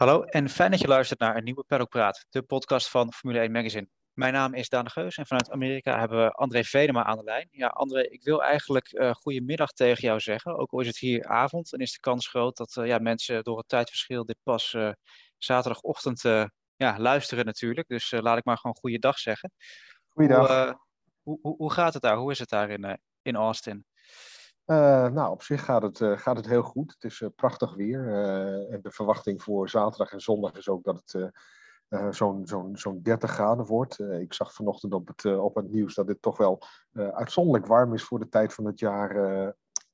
Hallo en fijn dat je luistert naar een nieuwe Paddock Praat, de podcast van Formule 1 Magazine. Mijn naam is Daan de Geus en vanuit Amerika hebben we André Vedema aan de lijn. Ja, André, ik wil eigenlijk uh, goedemiddag tegen jou zeggen. Ook al is het hier avond en is de kans groot dat uh, ja, mensen door het tijdverschil dit pas uh, zaterdagochtend ja, luisteren natuurlijk. Dus laat ik maar gewoon goeiedag zeggen. Goeiedag. Hoe, hoe, hoe, gaat het daar? Hoe is het daar in, in Austin? Uh, nou, op zich gaat het, uh, gaat het heel goed. Het is uh, prachtig weer. en de verwachting voor zaterdag en zondag is ook dat het zo'n zo'n zo'n 30 graden wordt. ik zag vanochtend op het, op het nieuws dat dit toch wel uitzonderlijk warm is voor de tijd van het jaar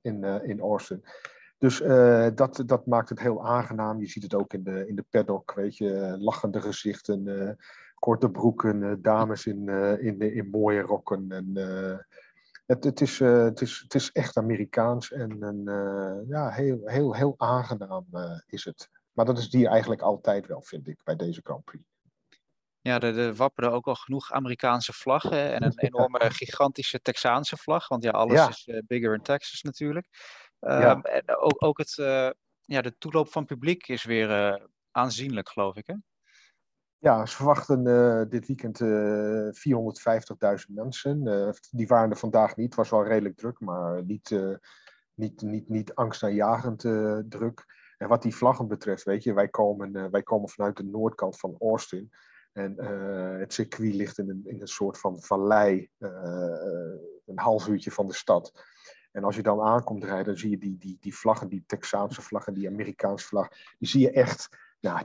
in, in Austin. Dus dat, dat maakt het heel aangenaam. Je ziet het ook in de, in de paddock, weet je, lachende gezichten, korte broeken, dames in, in, in mooie rokken en het, het, is, uh, het, is, het is echt Amerikaans en een, uh, ja, heel, heel, heel aangenaam uh, is het. Maar dat is die eigenlijk altijd wel, vind ik, bij deze Grand Prix. Ja, er, er wapperen ook al genoeg Amerikaanse vlaggen en een enorme gigantische Texaanse vlag. Want ja, alles ja. is bigger in Texas natuurlijk. Ja. Um, en ook, ook het, ja, de toeloop van publiek is weer aanzienlijk, geloof ik, hè? Ja, ze verwachten uh, dit weekend uh, 450.000 mensen. Uh, die waren er vandaag niet. Het was wel redelijk druk, maar niet, niet, niet, niet angstaanjagend druk. En wat die vlaggen betreft, weet je, wij komen, wij komen vanuit de noordkant van Austin. En het circuit ligt in een, in een soort van vallei, een half uurtje van de stad. En als je dan aankomt rijden, dan zie je die, die, die vlaggen, die Texaanse vlaggen, die Amerikaanse vlag, die zie je echt nou,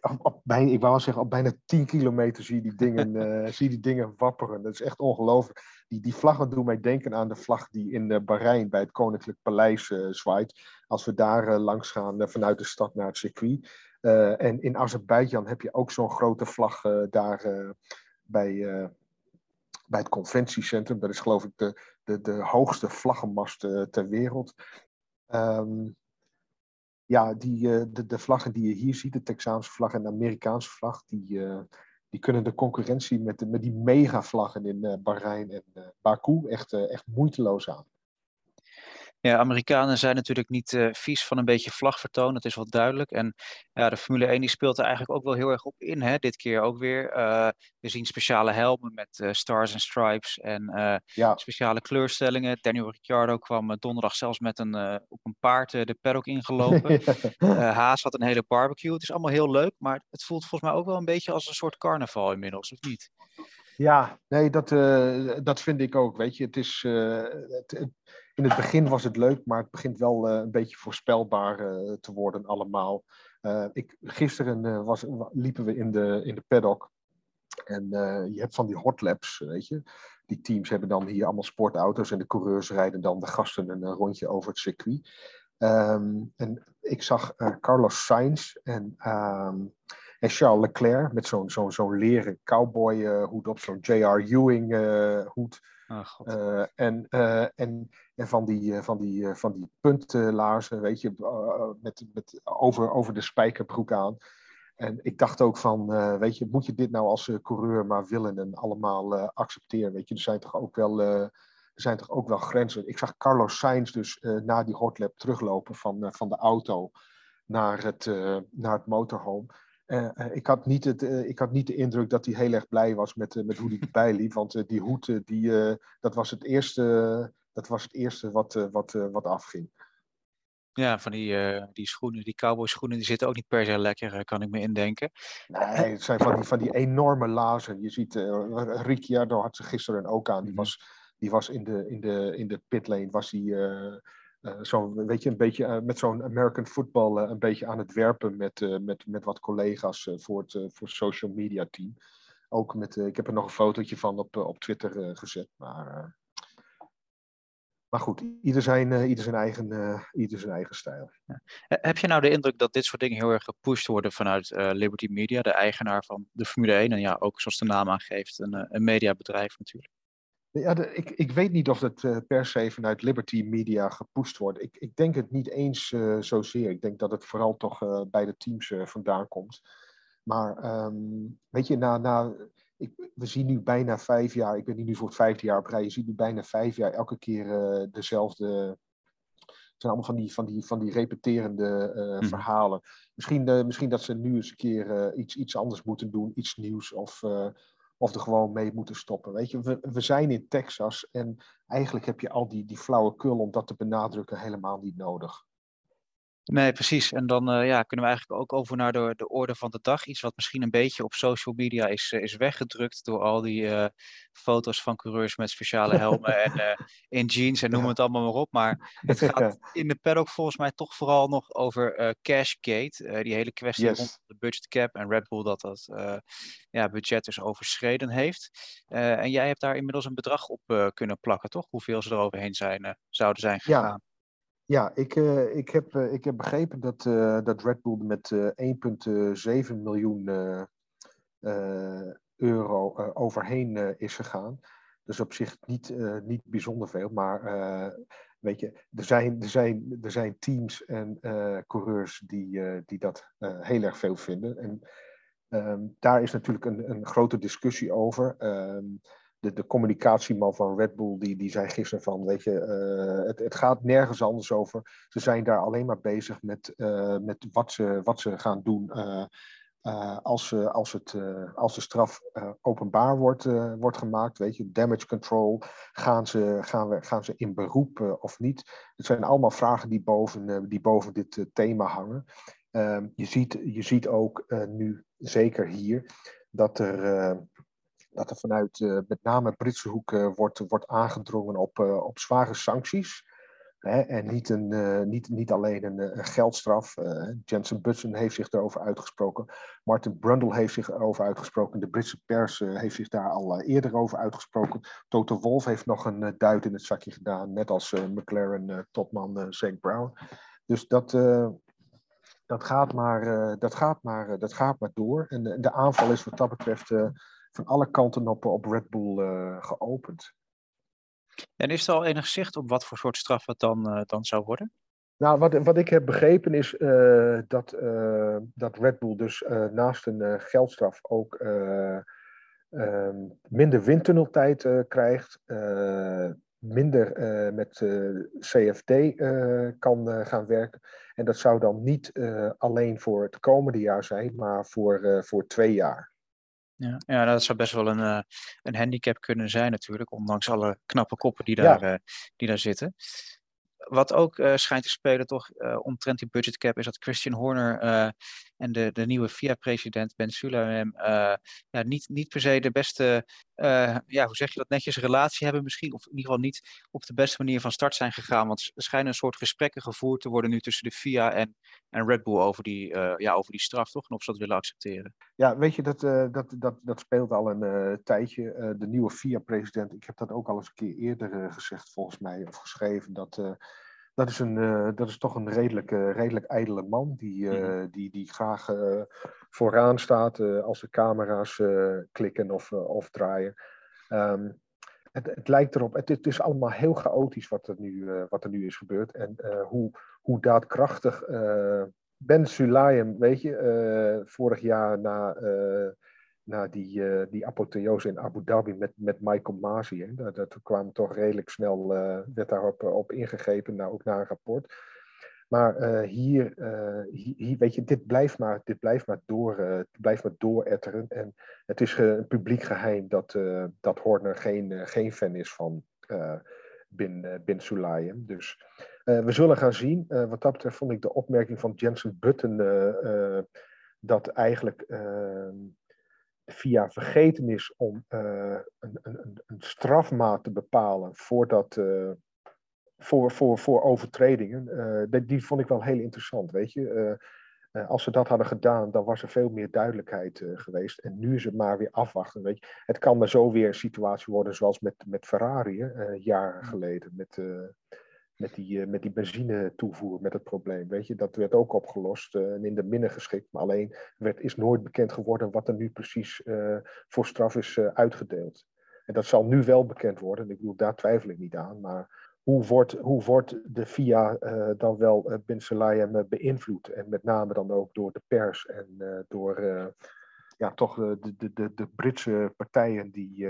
op, op, bijna, ik wou zeggen, op bijna 10 kilometer zie je die dingen, uh, zie je die dingen wapperen. Dat is echt ongelooflijk. Die, die vlaggen doen mij denken aan de vlag die in uh, Bahrein bij het Koninklijk Paleis uh, zwaait. Als we daar langs gaan vanuit de stad naar het circuit. en in Azerbeidzjan heb je ook zo'n grote vlag daar bij, bij het conventiecentrum. Dat is geloof ik de, de, de hoogste vlaggenmast ter wereld. Um, ja, die, uh, de, de vlaggen die je hier ziet, de Texaanse vlag en de Amerikaanse vlag, die, uh, die kunnen de concurrentie met, de, met die megavlaggen in uh, Bahrein en Baku echt, echt moeiteloos aan. Ja, Amerikanen zijn natuurlijk niet uh, vies van een beetje vlagvertoon, dat is wel duidelijk. En ja, de Formule 1 die speelt er eigenlijk ook wel heel erg op in, hè? dit keer ook weer. Uh, we zien speciale helmen met uh, stars en stripes en ja. speciale kleurstellingen. Daniel Ricciardo kwam donderdag zelfs met een, op een paard de paddock ingelopen. Haas had een hele barbecue. Het is allemaal heel leuk, maar het voelt volgens mij ook wel een beetje als een soort carnaval inmiddels, of niet? Ja, nee, dat, dat vind ik ook. Weet je, het is. Het, het in het begin was het leuk, maar het begint wel uh, een beetje voorspelbaar uh, te worden allemaal. Uh, ik, gisteren was, liepen we in de, in de paddock. En je hebt van die hot laps, weet je. Die teams hebben dan hier allemaal sportauto's en de coureurs rijden dan de gasten een rondje over het circuit. Um, en ik zag Carlos Sainz en, um, en Charles Leclerc met zo'n zo'n zo'n leren cowboy hoed op, zo'n J.R. Ewing hoed. Oh, en, en en van die, eh, van die, eh, van die puntlaarzen, weet je, eh, met, met over, over de spijkerbroek aan. En ik dacht ook van, weet je, moet je dit nou als coureur maar willen en allemaal accepteren? Weet je, er zijn toch ook wel, er zijn toch ook wel grenzen. Ik zag Carlos Sainz dus na die hotlap teruglopen van, van de auto naar het, naar het motorhome. Uh, ik, had niet het, uh, ik had niet de indruk dat hij heel erg blij was met, met hoe hij erbij liep. Want die hoed, die, dat was het eerste dat was het eerste wat, wat, wat afging. Ja, van die, die schoenen, die cowboy schoenen, die zitten ook niet per se lekker, kan ik me indenken. Nee, het zijn van die, van die enorme lazen. Je ziet, Ricciardo had ze gisteren ook aan. Die mhm. was, die was in de, in de, in de pitlane, was hij uh, zo, weet je, een beetje met zo'n American football een beetje aan het werpen met, met, met wat collega's voor, het, voor social media team. Ook met, ik heb er nog een fotootje van op, op Twitter gezet, maar maar goed, ieder zijn, ieder zijn, eigen, ieder zijn eigen stijl. Ja. Heb je nou de indruk dat dit soort dingen heel erg gepusht worden vanuit Liberty Media, de eigenaar van de Formule 1? En ja, ook zoals de naam aangeeft, een, een mediabedrijf natuurlijk. Ja, de, ik, ik weet niet of het per se vanuit Liberty Media gepusht wordt. Ik, ik denk het niet eens zozeer. Ik denk dat het vooral toch bij de teams vandaan komt. Maar um, weet je, na, na ik, we zien nu bijna vijf jaar, ik ben nu voor het vijfde jaar op rij, je ziet nu bijna vijf jaar elke keer uh, dezelfde, zijn allemaal van die, van die, van die repeterende Mhm. verhalen. Misschien, eh, misschien dat ze nu eens een keer eh, iets, iets anders moeten doen, iets nieuws. Of, eh, of er gewoon mee moeten stoppen. Weet je, we, we zijn in Texas en eigenlijk heb je al die, die flauwekul om dat te benadrukken helemaal niet nodig. Nee, precies. En dan eh, ja, kunnen we eigenlijk ook over naar de, de orde van de dag. Iets wat misschien een beetje op social media is, eh, is weggedrukt door al die eh, foto's van coureurs met speciale helmen en in jeans en noem het allemaal maar op. Maar het gaat in de paddock volgens mij toch vooral nog over Cashgate. die hele kwestie Yes. rond de budget cap en Red Bull dat dat ja, budget dus overschreden heeft. En jij hebt daar inmiddels een bedrag op kunnen plakken, toch? Hoeveel ze er overheen zijn, zouden zijn gegaan. Ja, ik, eh, ik, heb, eh, ik heb begrepen dat, eh, dat Red Bull met eh 1,7 miljoen euro overheen is gegaan. Dus op zich niet, niet bijzonder veel, maar weet je, er zijn, er zijn, er zijn teams en coureurs die, die dat heel erg veel vinden. En ehm, daar is natuurlijk een, een grote discussie over. Ehm, de, de communicatieman van Red Bull die, die zei gisteren van, weet je, eh, het, het gaat nergens anders over. Ze zijn daar alleen maar bezig met, eh, met wat, ze, wat ze gaan doen eh, als, als, het, als de straf openbaar wordt, wordt gemaakt. Weet je, damage control, gaan ze, gaan we, gaan ze in beroep of niet? Het zijn allemaal vragen die boven, die boven dit thema hangen. Ehm, je, ziet, je ziet ook nu, zeker hier, dat er, dat er vanuit eh, met name Britse hoek wordt, wordt aangedrongen op, eh, op zware sancties. Hè, en niet, een, eh, niet, niet alleen een, geldstraf. Jensen Button heeft zich daarover uitgesproken. Martin Brundle heeft zich erover uitgesproken. De Britse pers heeft zich daar al eerder over uitgesproken. Toto Wolff heeft nog een duit in het zakje gedaan. Net als McLaren topman Zach Brown. Dus dat, dat, gaat, maar, dat, gaat, maar, dat gaat maar door. En de, aanval is wat dat betreft van alle kanten op, op Red Bull eh, geopend. En is er al enig zicht op wat voor soort straf het dan, eh, dan zou worden? Nou, wat, wat ik heb begrepen is eh, dat, eh, dat Red Bull dus eh, naast een eh, geldstraf ook eh, ehm, minder windtunneltijd eh, krijgt, eh, minder eh, met eh, CFD eh, kan eh, gaan werken. En dat zou dan niet eh, alleen voor het komende jaar zijn, maar voor, eh, voor twee jaar. Ja, ja dat zou best wel een, eh, een handicap kunnen zijn natuurlijk, ondanks alle knappe koppen die daar, eh, die daar zitten. Wat ook eh, schijnt te spelen toch omtrent die budget cap is dat Christian Horner en de, de nieuwe FIA-president Ben Sulayem eh, ja, niet, niet per se de beste, eh, ja, hoe zeg je dat netjes, relatie hebben misschien. Of in ieder geval niet op de beste manier van start zijn gegaan. Want er schijnen een soort gesprekken gevoerd te worden nu tussen de FIA en, en Red Bull over die, eh, ja, over die straf toch? En of ze dat willen accepteren. Ja, weet je, dat, eh, dat, dat, dat speelt al een tijdje. De nieuwe FIA-president, ik heb dat ook al eens een keer eerder gezegd, volgens mij, of geschreven. Dat, dat, is, een, eh, dat is toch een redelijk, eh, redelijk ijdele man, die, eh, Mhm. die, die graag vooraan staat als de camera's klikken of, of draaien. Ehm, het, het lijkt erop, het, het is allemaal heel chaotisch wat er nu, wat er nu is gebeurd. En hoe, hoe daadkrachtig Ben Sulayem, weet je, vorig jaar na, na die, eh, die apotheose in Abu Dhabi met, met Michael Masi, hè, dat, dat kwam toch redelijk snel, eh, werd daarop op ingegrepen, nou, ook na een rapport. Maar eh, hier, hier, hier, weet je, dit blijft maar, dit blijft maar, door, blijft maar dooretteren. En het is een publiek geheim dat, dat Horner geen, geen fan is van Bin, Bin Sulayem. Dus we zullen gaan zien. Wat dat betreft vond ik de opmerking van Jensen Button dat eigenlijk eh, via vergeten is om eh, een, een, een strafmaat te bepalen voordat, eh, voor, voor, voor overtredingen. Eh, die, die vond ik wel heel interessant, weet je. Als ze dat hadden gedaan, dan was er veel meer duidelijkheid geweest. En nu is het maar weer afwachten. Weet je. Het kan maar zo weer een situatie worden zoals met, met Ferrari, jaren geleden. Met, met, die, eh, met die benzine toevoer, met het probleem. Weet je, dat werd ook opgelost eh, en in de minnen geschikt. Maar alleen werd, is nooit bekend geworden wat er nu precies eh, voor straf is uitgedeeld. En dat zal nu wel bekend worden. Ik bedoel, daar twijfel ik niet aan. Maar hoe wordt, hoe wordt de FIA dan wel Bin Sulayem uh, beïnvloed? En met name dan ook door de pers en door ja, toch de, de, de, de Britse partijen die,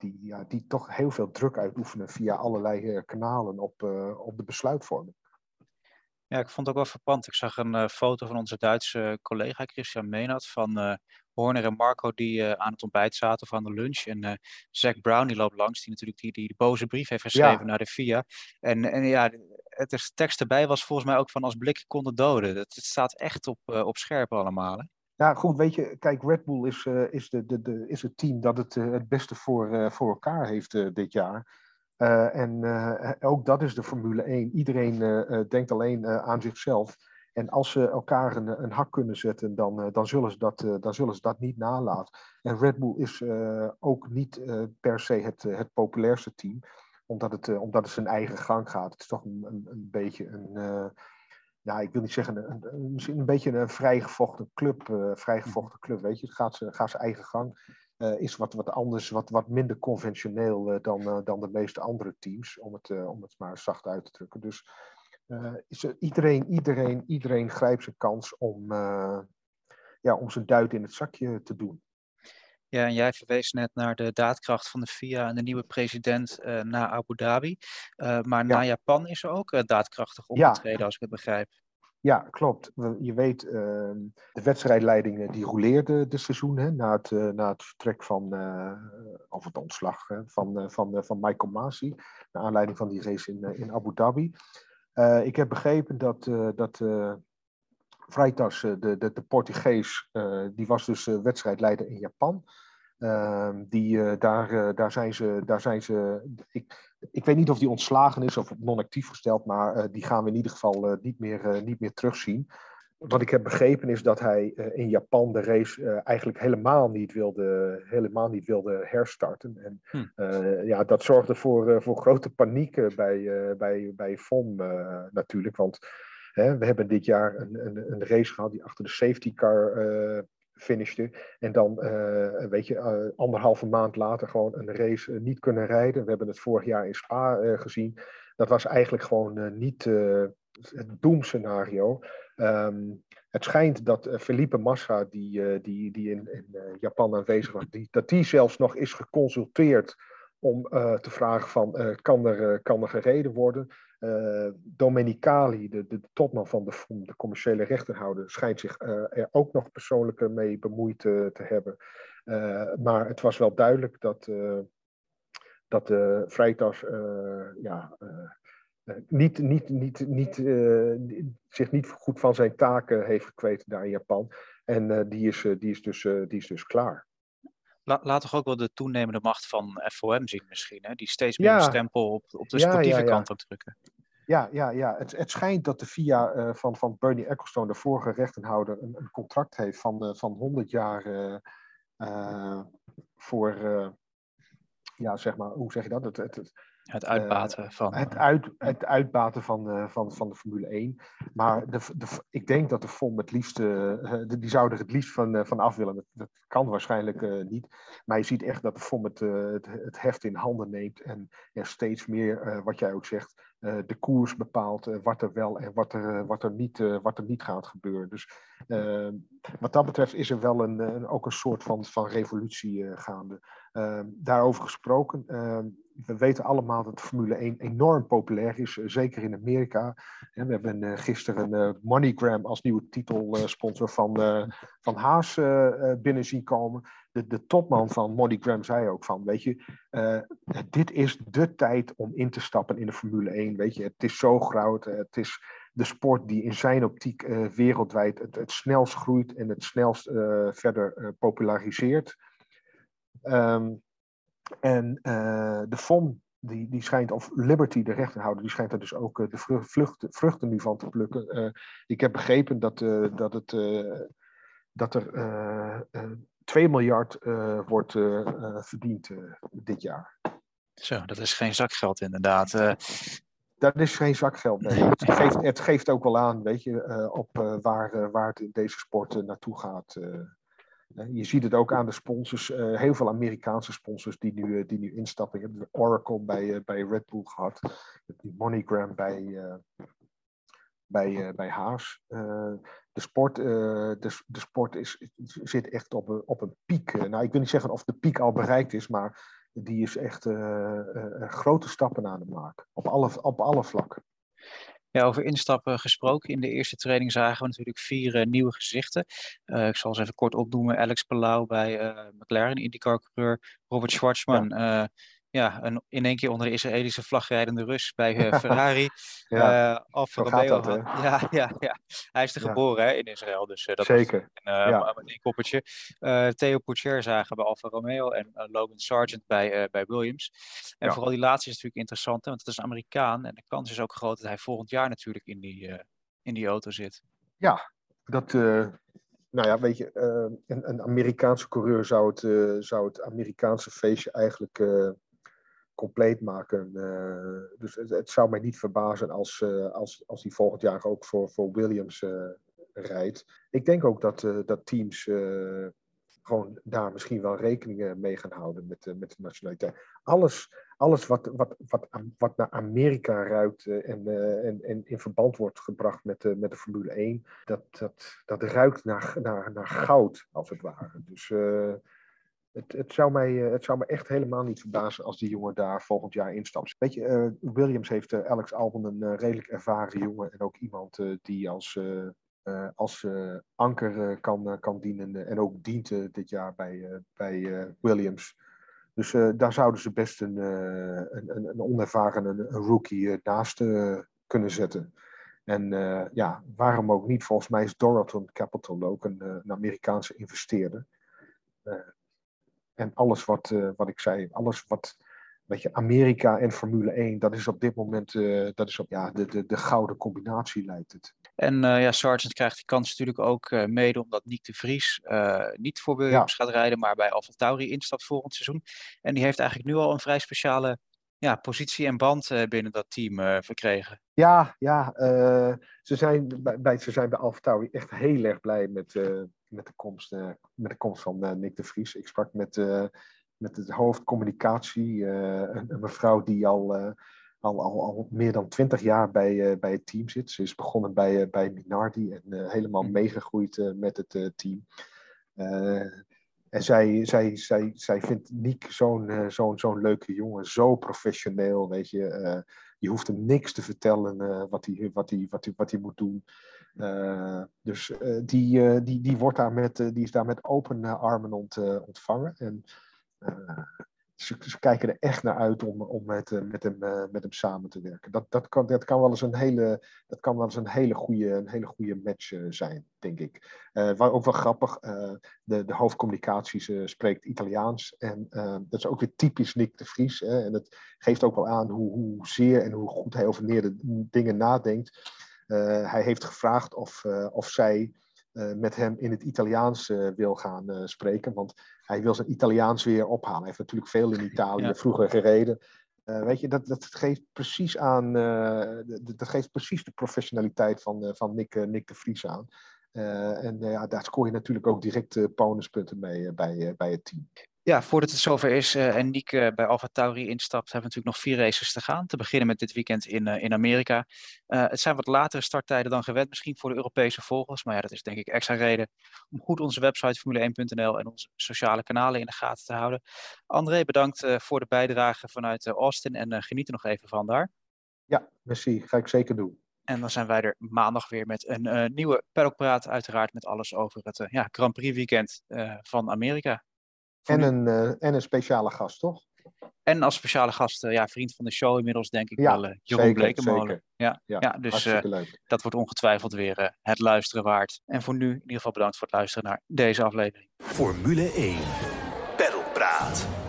die, ja, die toch heel veel druk uitoefenen via allerlei kanalen op, uh, op de besluitvorming. Ja, ik vond het ook wel verpand. Ik zag een uh, foto van onze Duitse collega Christian Meenat van uh, Horner en Marco die uh, aan het ontbijt zaten of aan de lunch. En Zack Brown die loopt langs, die natuurlijk die, die boze brief heeft geschreven ja. naar de FIA. En, en ja, het is, tekst erbij was volgens mij ook van als blikken konden doden. Het, het staat echt op, op scherp allemaal. Hè? Ja, goed, weet je, kijk, Red Bull is, is, de, de, de, is het team dat het het beste voor, voor elkaar heeft dit jaar. En ook dat is de Formule 1. Iedereen denkt alleen aan zichzelf. En als ze elkaar een, een hak kunnen zetten, dan, dan, zullen ze dat, dan zullen ze dat niet nalaten. En Red Bull is ook niet per se het, het populairste team, omdat het, omdat het zijn eigen gang gaat. Het is toch een, een beetje een, ja, ik wil niet zeggen, een, een, misschien een beetje een vrijgevochten club, vrijgevochten club, weet je. Het gaat, gaat zijn eigen gang. Uh, is wat, wat anders, wat, wat minder conventioneel uh, dan, dan de meeste andere teams, om het, om het maar zacht uit te drukken. Dus is iedereen, iedereen, iedereen grijpt zijn kans om, ja, om zijn duit in het zakje te doen. Ja, en jij verwees net naar de daadkracht van de FIA en de nieuwe president na Abu Dhabi. maar ja. na Japan is er ook daadkrachtig opgetreden, ja. als ik het begrijp. Ja, klopt. Je weet, ehm, de wedstrijdleiding die rouleerde de seizoen hè, na, het, uh, na het vertrek van, uh, of het ontslag hè, van, uh, van, van Michael Masi, naar aanleiding van die race in, in Abu Dhabi. ik heb begrepen dat, dat Freitas, de, de, de Portugees, die was dus wedstrijdleider in Japan. Ehm, die, daar, daar zijn ze, daar zijn ze ik, ik weet niet of die ontslagen is of non-actief gesteld, maar die gaan we in ieder geval niet, meer, niet meer terugzien. Wat ik heb begrepen is dat hij in Japan de race eigenlijk helemaal niet, wilde, helemaal niet wilde herstarten. En hm. ja, dat zorgde voor, voor grote paniek bij, bij, bij FOM natuurlijk. Want hè, we hebben dit jaar een, een, een, race gehad die achter de safety car finishte. En dan, uh, weet je, uh, anderhalve maand later gewoon een race uh, niet kunnen rijden. We hebben het vorig jaar in Spa gezien. Dat was eigenlijk gewoon niet het doemscenario. Um, het schijnt dat Felipe Massa, die, die, die in, in Japan aanwezig was, die, dat die zelfs nog is geconsulteerd om te vragen van, kan, er, kan er gereden worden? Uh, Domenicali, de, de, topman van de FOM, de commerciële rechterhouder, schijnt zich uh, er ook nog persoonlijk mee bemoeid te hebben. Maar het was wel duidelijk dat, dat de Freitas ja, niet, niet, niet, niet, zich niet goed van zijn taken heeft gekweten daar in Japan. En die, is, die, is dus, die is dus klaar. Laat toch ook wel de toenemende macht van FOM zien misschien, hè? die steeds meer ja. stempel op, op de sportieve kant aan drukken. Ja, ja, ja. Het, het schijnt dat de VIA uh, van, van Bernie Ecclestone, de vorige rechtenhouder, een, een contract heeft van, uh, van 100 jaar uh, voor, ja, zeg maar, hoe zeg je dat? Het, het, het, het uitbaten van. Het, uit, het uitbaten van, van, van de Formule 1. Maar de, de, ik denk dat de FOM het liefst, die zouden er het liefst van, van af willen. Dat, dat kan waarschijnlijk niet. Maar je ziet echt dat de FOM het, het, het heft in handen neemt en er steeds meer, wat jij ook zegt, uh, de koers bepaalt uh, wat er wel en wat er, uh, wat er, niet, wat er niet gaat gebeuren. Dus wat dat betreft is er wel een, een, ook een soort van, van revolutie gaande. daarover gesproken, we weten allemaal dat Formule 1 enorm populair is, zeker in Amerika. we hebben gisteren MoneyGram als nieuwe titelsponsor van, van Haas binnen zien komen de, de topman van MoneyGram zei ook van, weet je, dit is de tijd om in te stappen in de Formule 1. Weet je, het is zo groot, het is de sport die in zijn optiek wereldwijd het, het, snelst groeit en het snelst verder populariseert. Um, en de FOM, die, die schijnt, of Liberty, de rechterhouder, die schijnt er dus ook de vruchten, vruchten nu van te plukken. ik heb begrepen dat, dat, het, dat er 2 miljard uh, wordt uh, verdiend dit jaar. Zo, dat is geen zakgeld inderdaad. Dat is geen zakgeld. Nee. Het, geeft, het geeft ook wel aan, weet je, op waar, waar het in deze sport naartoe gaat. Je ziet het ook aan de sponsors, heel veel Amerikaanse sponsors die nu, die nu instappen. Je hebt Oracle bij, bij Red Bull gehad, je hebt die MoneyGram bij, bij, bij Haas de sport, de, de sport is, zit echt op een, op een piek. Eh, nou, ik wil niet zeggen of de piek al bereikt is, maar die is echt grote stappen aan het maken. Op alle, op alle vlakken. Ja, over instappen gesproken. In de eerste training zagen we natuurlijk vier nieuwe gezichten. ik zal ze even kort opnoemen. Alex Palau bij McLaren, IndyCar-coureur. Robert Schwartzman, ja ja, een, in één keer onder de Israëlische vlag rijdende Rus bij uh, Ferrari. ja, uh, Alfa Romeo. Dat, ja, ja, ja. Hij is er geboren hè, in Israël, dus uh, dat Zeker. Is een, ja. een koppertje. Theo Pourchaire zagen bij Alfa Romeo en Logan Sargent bij, bij Williams. En vooral die laatste is natuurlijk interessant, hè, want het is een Amerikaan. En de kans is ook groot dat hij volgend jaar natuurlijk in die, in die auto zit. Ja, dat, nou ja, weet je, een, een, Amerikaanse coureur zou het, zou het Amerikaanse feestje eigenlijk compleet maken. Uh, dus het, zou mij niet verbazen als, uh, als, als hij volgend jaar ook voor, voor Williams uh, rijdt. Ik denk ook dat, dat teams gewoon daar misschien wel rekening mee gaan houden met, met de nationaliteit. Alles, alles wat, wat, wat, wat naar Amerika ruikt en, en, en in verband wordt gebracht met, de met de Formule 1, dat, dat, dat ruikt naar, naar, naar goud, als het ware. Dus het, het, zou mij, eh, het zou me echt helemaal niet verbazen als die jongen daar volgend jaar instapt. Weet je, uh, Williams heeft uh, Alex Albon een redelijk ervaren jongen en ook iemand die als, als anker kan, kan dienen en ook dient dit jaar bij, bij Williams. Dus daar zouden ze best een, een, een, onervaren een, rookie naast kunnen zetten. En ja, waarom ook niet? Volgens mij is Doralton Capital ook een, een Amerikaanse investeerder. En alles wat, uh, wat ik zei, alles wat, weet je, Amerika en Formule 1, dat is op dit moment uh, dat is op, ja, de, de, de gouden combinatie lijkt het. En uh, ja, Sargent krijgt die kans natuurlijk ook mede omdat Nick de Vries niet voor Williams ja. gaat rijden, maar bij Alfa Tauri instapt volgend seizoen. En die heeft eigenlijk nu al een vrij speciale ja, positie en band binnen dat team verkregen. Ja, ja ze, zijn bij, ze zijn bij Alfa Tauri echt heel erg blij met, met de komst, uh, met de komst van uh, Nick de Vries. Ik sprak met, uh, met het hoofdcommunicatie, een, een, mevrouw die al, al, al, al meer dan twintig jaar bij, bij het team zit. Ze is begonnen bij, bij Minardi en helemaal mm. meegegroeid met het team. en zij, zij, zij, zij vindt Nick zo'n zo'n zo'n leuke jongen, zo professioneel, weet je. je hoeft hem niks te vertellen wat, hij, wat, hij, wat, hij, wat hij moet doen. Uh, dus uh, die, uh, die, die, wordt daar met, die is daar met open armen ont, ontvangen. En ze, kijken er echt naar uit om, om met, met, hem, met hem samen te werken. Dat, dat, kan, dat, kan wel eens een hele, dat kan wel eens een hele goede, een hele goede match zijn, denk ik. waar ook wel grappig, de, de hoofdcommunicatie spreekt Italiaans. En dat is ook weer typisch Nick de Vries. Hè, en het geeft ook wel aan hoe, hoe zeer en hoe goed hij over meer dingen nadenkt. Eh, hij heeft gevraagd of, eh, of zij eh, met hem in het Italiaans wil gaan spreken. Want hij wil zijn Italiaans weer ophalen. Hij heeft natuurlijk veel in Italië vroeger gereden. weet je, dat, dat geeft precies aan, dat geeft precies de professionaliteit van, van Nick, Nick de Vries aan. en ja, daar scoor je natuurlijk ook direct bonuspunten mee bij, bij het team. Ja, voordat het zover is uh, en Niek uh, bij Alfa Tauri instapt, hebben we natuurlijk nog vier races te gaan. Te beginnen met dit weekend in, uh, in Amerika. het zijn wat latere starttijden dan gewend, misschien voor de Europese volgers. Maar ja, dat is denk ik extra reden om goed onze website formule1.nl en onze sociale kanalen in de gaten te houden. André, bedankt voor de bijdrage vanuit Austin en geniet er nog even van daar. Ja, merci. Ga ik zeker doen. En dan zijn wij er maandag weer met een nieuwe Paddockpraat. Uiteraard met alles over het ja, Grand Prix weekend van Amerika. En een, uh, en een speciale gast, toch? En als speciale gast, uh, ja, vriend van de show inmiddels, denk ik wel, uh, Jeroen Blekemolen. Ja, ja, ja, dus dat wordt ongetwijfeld weer het luisteren waard. En voor nu in ieder geval bedankt voor het luisteren naar deze aflevering. Formule 1, Praat.